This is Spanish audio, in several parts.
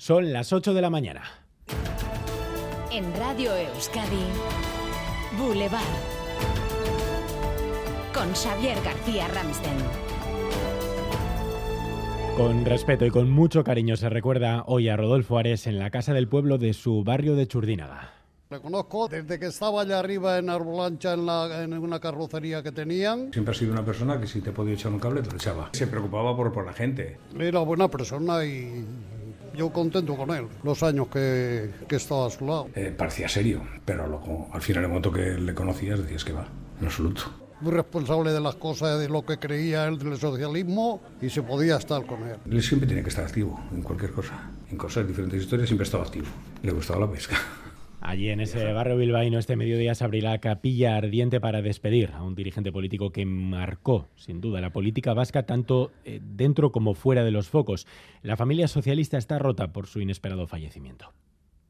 Son las 8 de la mañana. En Radio Euskadi, Boulevard. Con Xavier García Ramsten. Con respeto y con mucho cariño se recuerda hoy a Rodolfo Ares en la casa del pueblo de su barrio de Churdínaga. Le conozco desde que estaba allá arriba en Arbolancha en, la, en una carrocería que tenían. Siempre ha sido una persona que si te podía echar un cable te lo echaba. Se preocupaba por, por la gente. Era buena persona y yo contento con él, los años que, que estaba a su lado. Eh, parecía serio, pero luego, al final, el momento que le conocías, decías que va, en absoluto. Muy responsable de las cosas, de lo que creía él del socialismo y se podía estar con él. Él siempre tenía que estar activo en cualquier cosa. En cosas, diferentes historias, siempre estaba activo. Le gustaba la pesca. Allí en ese barrio bilbaíno este mediodía se abrirá la capilla ardiente para despedir a un dirigente político que marcó, sin duda, la política vasca tanto eh, dentro como fuera de los focos. La familia socialista está rota por su inesperado fallecimiento.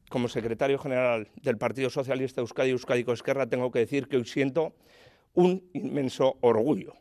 Como secretario general del Partido Socialista Euskadi Euskadi Esquerra tengo que decir que hoy siento un inmenso orgullo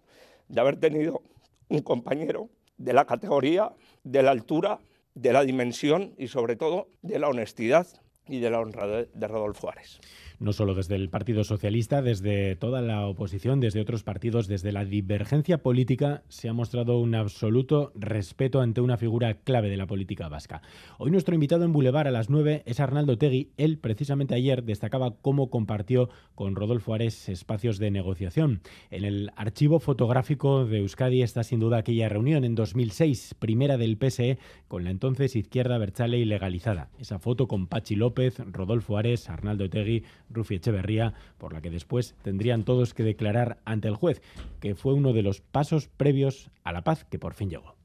de haber tenido un compañero de la categoría, de la altura, de la dimensión y sobre todo de la honestidad y de la honra de, Rodolfo Ares no solo desde el Partido Socialista, desde toda la oposición, desde otros partidos, desde la divergencia política, se ha mostrado un absoluto respeto ante una figura clave de la política vasca. Hoy nuestro invitado en Boulevard a las 9 es Arnaldo Tegui. Él, precisamente ayer, destacaba cómo compartió con Rodolfo Ares espacios de negociación. En el archivo fotográfico de Euskadi está sin duda aquella reunión en 2006, primera del PSE, con la entonces izquierda Berchale ilegalizada. Esa foto con Pachi López, Rodolfo Ares, Arnaldo Tegui, Rufi Echeverría, por la que después tendrían todos que declarar ante el juez, que fue uno de los pasos previos a la paz que por fin llegó.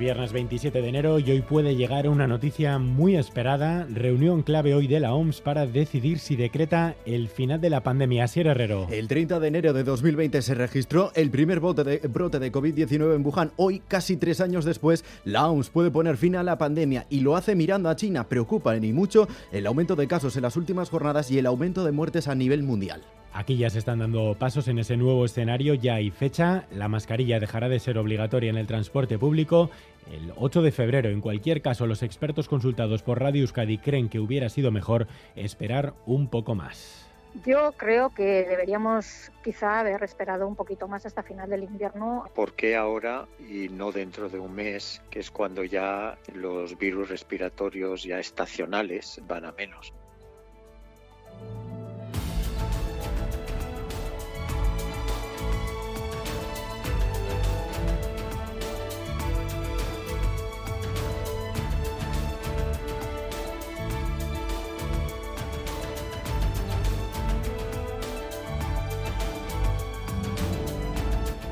Viernes 27 de enero y hoy puede llegar una noticia muy esperada. Reunión clave hoy de la OMS para decidir si decreta el final de la pandemia. Asier Herrero. El 30 de enero de 2020 se registró el primer brote de, brote de COVID-19 en Wuhan. Hoy, casi tres años después, la OMS puede poner fin a la pandemia y lo hace mirando a China. Preocupa y mucho el aumento de casos en las últimas jornadas y el aumento de muertes a nivel mundial. Aquí ya se están dando pasos en ese nuevo escenario, ya hay fecha, la mascarilla dejará de ser obligatoria en el transporte público el 8 de febrero. En cualquier caso, los expertos consultados por Radio Euskadi creen que hubiera sido mejor esperar un poco más. Yo creo que deberíamos quizá haber esperado un poquito más hasta final del invierno. ¿Por qué ahora y no dentro de un mes, que es cuando ya los virus respiratorios ya estacionales van a menos?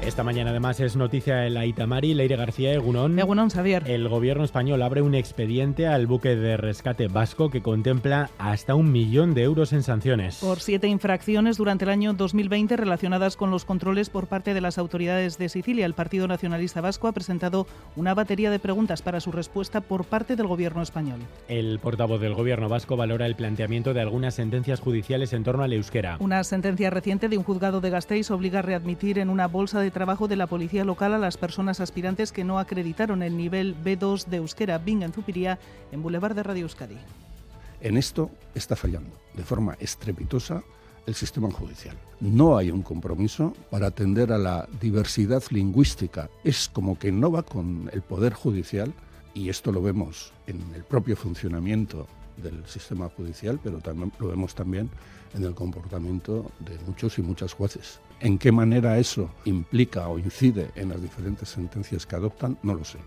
Esta mañana además es noticia en la Itamari, Leire García Egunón. Egunón, Xavier. El gobierno español abre un expediente al buque de rescate vasco que contempla hasta un millón de euros en sanciones. Por siete infracciones durante el año 2020 relacionadas con los controles por parte de las autoridades de Sicilia. El Partido Nacionalista Vasco ha presentado una batería de preguntas para su respuesta por parte del gobierno español. El portavoz del gobierno vasco valora el planteamiento de algunas sentencias judiciales en torno al euskera. Una sentencia reciente de un juzgado de Gasteiz obliga a readmitir en una bolsa de trabajo de la policía local a las personas aspirantes que no acreditaron el nivel B2 de euskera Bing en Zupiría en Boulevard de Radio Euskadi. En esto está fallando de forma estrepitosa el sistema judicial. No hay un compromiso para atender a la diversidad lingüística. Es como que no va con el poder judicial y esto lo vemos en el propio funcionamiento del sistema judicial, pero también lo vemos también en el comportamiento de muchos y muchas jueces. En qué manera eso implica o incide en las diferentes sentencias que adoptan, no lo sé.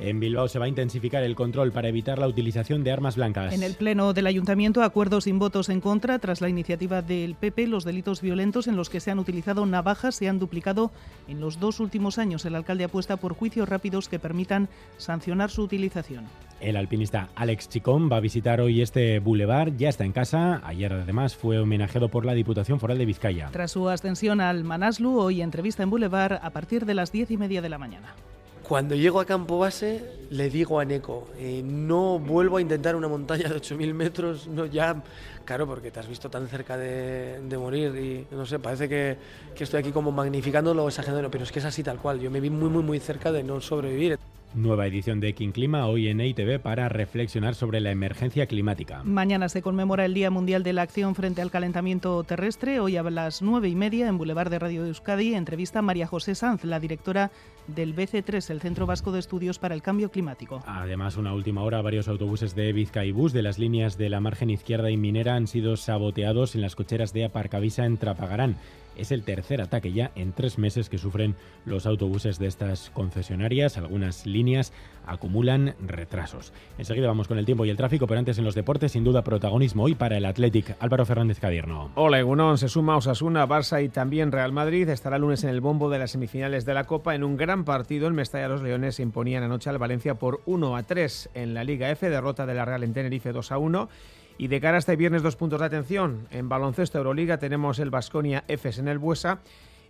En Bilbao se va a intensificar el control para evitar la utilización de armas blancas. En el Pleno del Ayuntamiento, acuerdos sin votos en contra tras la iniciativa del PP. Los delitos violentos en los que se han utilizado navajas se han duplicado en los dos últimos años. El alcalde apuesta por juicios rápidos que permitan sancionar su utilización. El alpinista Alex Chicón va a visitar hoy este bulevar, ya está en casa. Ayer además fue homenajeado por la Diputación Foral de Vizcaya. Tras su ascensión a Bernal Manaslu, hoy entrevista en Boulevard a partir de las diez y media de la mañana. Cuando llego a campo base, le digo a Neko, eh, no vuelvo a intentar una montaña de 8.000 metros, no ya, claro, porque te has visto tan cerca de, morir y no sé, parece que, que, estoy aquí como magnificándolo o exagerando, pero es que es así tal cual, yo me vi muy, muy, muy cerca de no sobrevivir. Nueva edición de King Clima hoy en EITV para reflexionar sobre la emergencia climática. Mañana se conmemora el Día Mundial de la Acción frente al Calentamiento Terrestre. Hoy a las nueve y media en Boulevard de Radio de Euskadi entrevista a María José Sanz, la directora del BC3, el Centro Vasco de Estudios para el Cambio Climático. Además, una última hora, varios autobuses de Vizcaibús de las líneas de la margen izquierda y minera han sido saboteados en las cocheras de Aparcavisa en Trapagarán. Es el tercer ataque ya en tres meses que sufren los autobuses de estas concesionarias. Algunas líneas acumulan retrasos. Enseguida vamos con el tiempo y el tráfico, pero antes en los deportes, sin duda, protagonismo hoy para el Athletic. Álvaro Fernández Cadierno. Hola, Egunon. Se suma Osasuna, Barça y también Real Madrid. Estará lunes en el bombo de las semifinales de la Copa. En un gran partido, en Mestalla los Leones se imponían anoche al Valencia por 1 a 3 en la Liga F, derrota de la Real en Tenerife 2 a 1. Y de cara a este viernes, dos puntos de atención. En baloncesto Euroliga tenemos el Basconia Fs en el Buesa.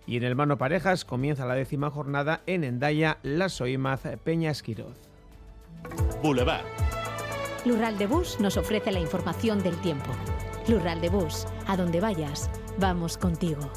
Y en el mano parejas comienza la décima jornada en Endaya, la Soimaz Peña Esquiroz. Boulevard. Lural de Bus nos ofrece la información del tiempo. Lural de Bus, a donde vayas, vamos contigo.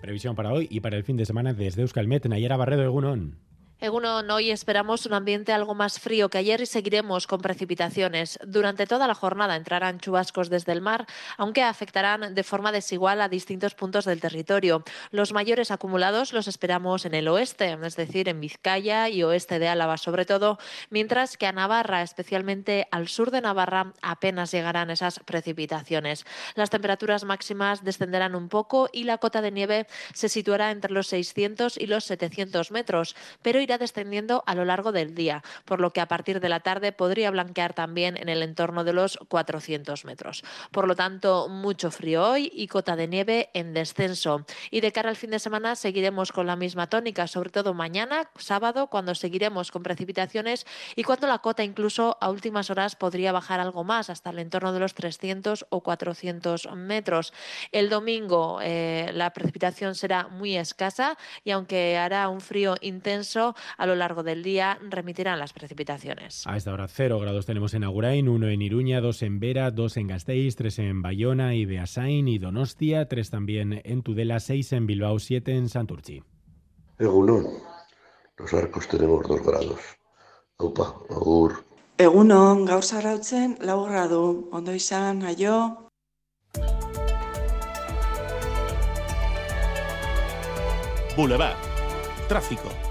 Previsión para hoy y para el fin de semana desde Euskalmet, Nayara Barredo de Gunón. Egunon, hoy esperamos un ambiente algo más frío que ayer y seguiremos con precipitaciones. Durante toda la jornada entrarán chubascos desde el mar, aunque afectarán de forma desigual a distintos puntos del territorio. Los mayores acumulados los esperamos en el oeste, es decir, en Vizcaya y oeste de Álava sobre todo, mientras que a Navarra, especialmente al sur de Navarra, apenas llegarán esas precipitaciones. Las temperaturas máximas descenderán un poco y la cota de nieve se situará entre los 600 y los 700 metros, pero irá descendiendo a lo largo del día, por lo que a partir de la tarde podría blanquear también en el entorno de los 400 metros. Por lo tanto, mucho frío hoy y cota de nieve en descenso. Y de cara al fin de semana seguiremos con la misma tónica, sobre todo mañana, sábado, cuando seguiremos con precipitaciones y cuando la cota incluso a últimas horas podría bajar algo más, hasta el entorno de los 300 o 400 metros. El domingo eh, la precipitación será muy escasa y aunque hará un frío intenso, a lo largo del día remitirán las precipitaciones. A esta hora 0 grados tenemos en Agurain, 1 en Iruña, 2 en Vera, 2 en Gasteiz, 3 en Bayona y Beasain y Donostia, 3 también en Tudela, 6 en Bilbao, 7 en Santurchi. Egunon, los arcos tenemos 2 grados. Aupa, agur. Egunon, gaur zarautzen, lau gradu, ondo izan, aio. Boulevard. Tráfico.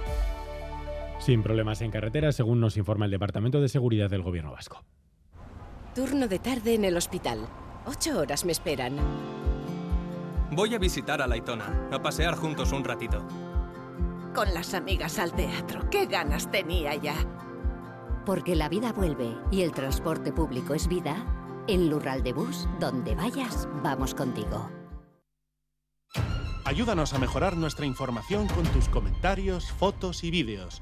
Sin problemas en carretera, según nos informa el Departamento de Seguridad del Gobierno Vasco. Turno de tarde en el hospital. Ocho horas me esperan. Voy a visitar a Laitona, a pasear juntos un ratito. Con las amigas al teatro. ¡Qué ganas tenía ya! Porque la vida vuelve y el transporte público es vida. En Lural de Bus, donde vayas, vamos contigo. Ayúdanos a mejorar nuestra información con tus comentarios, fotos y vídeos.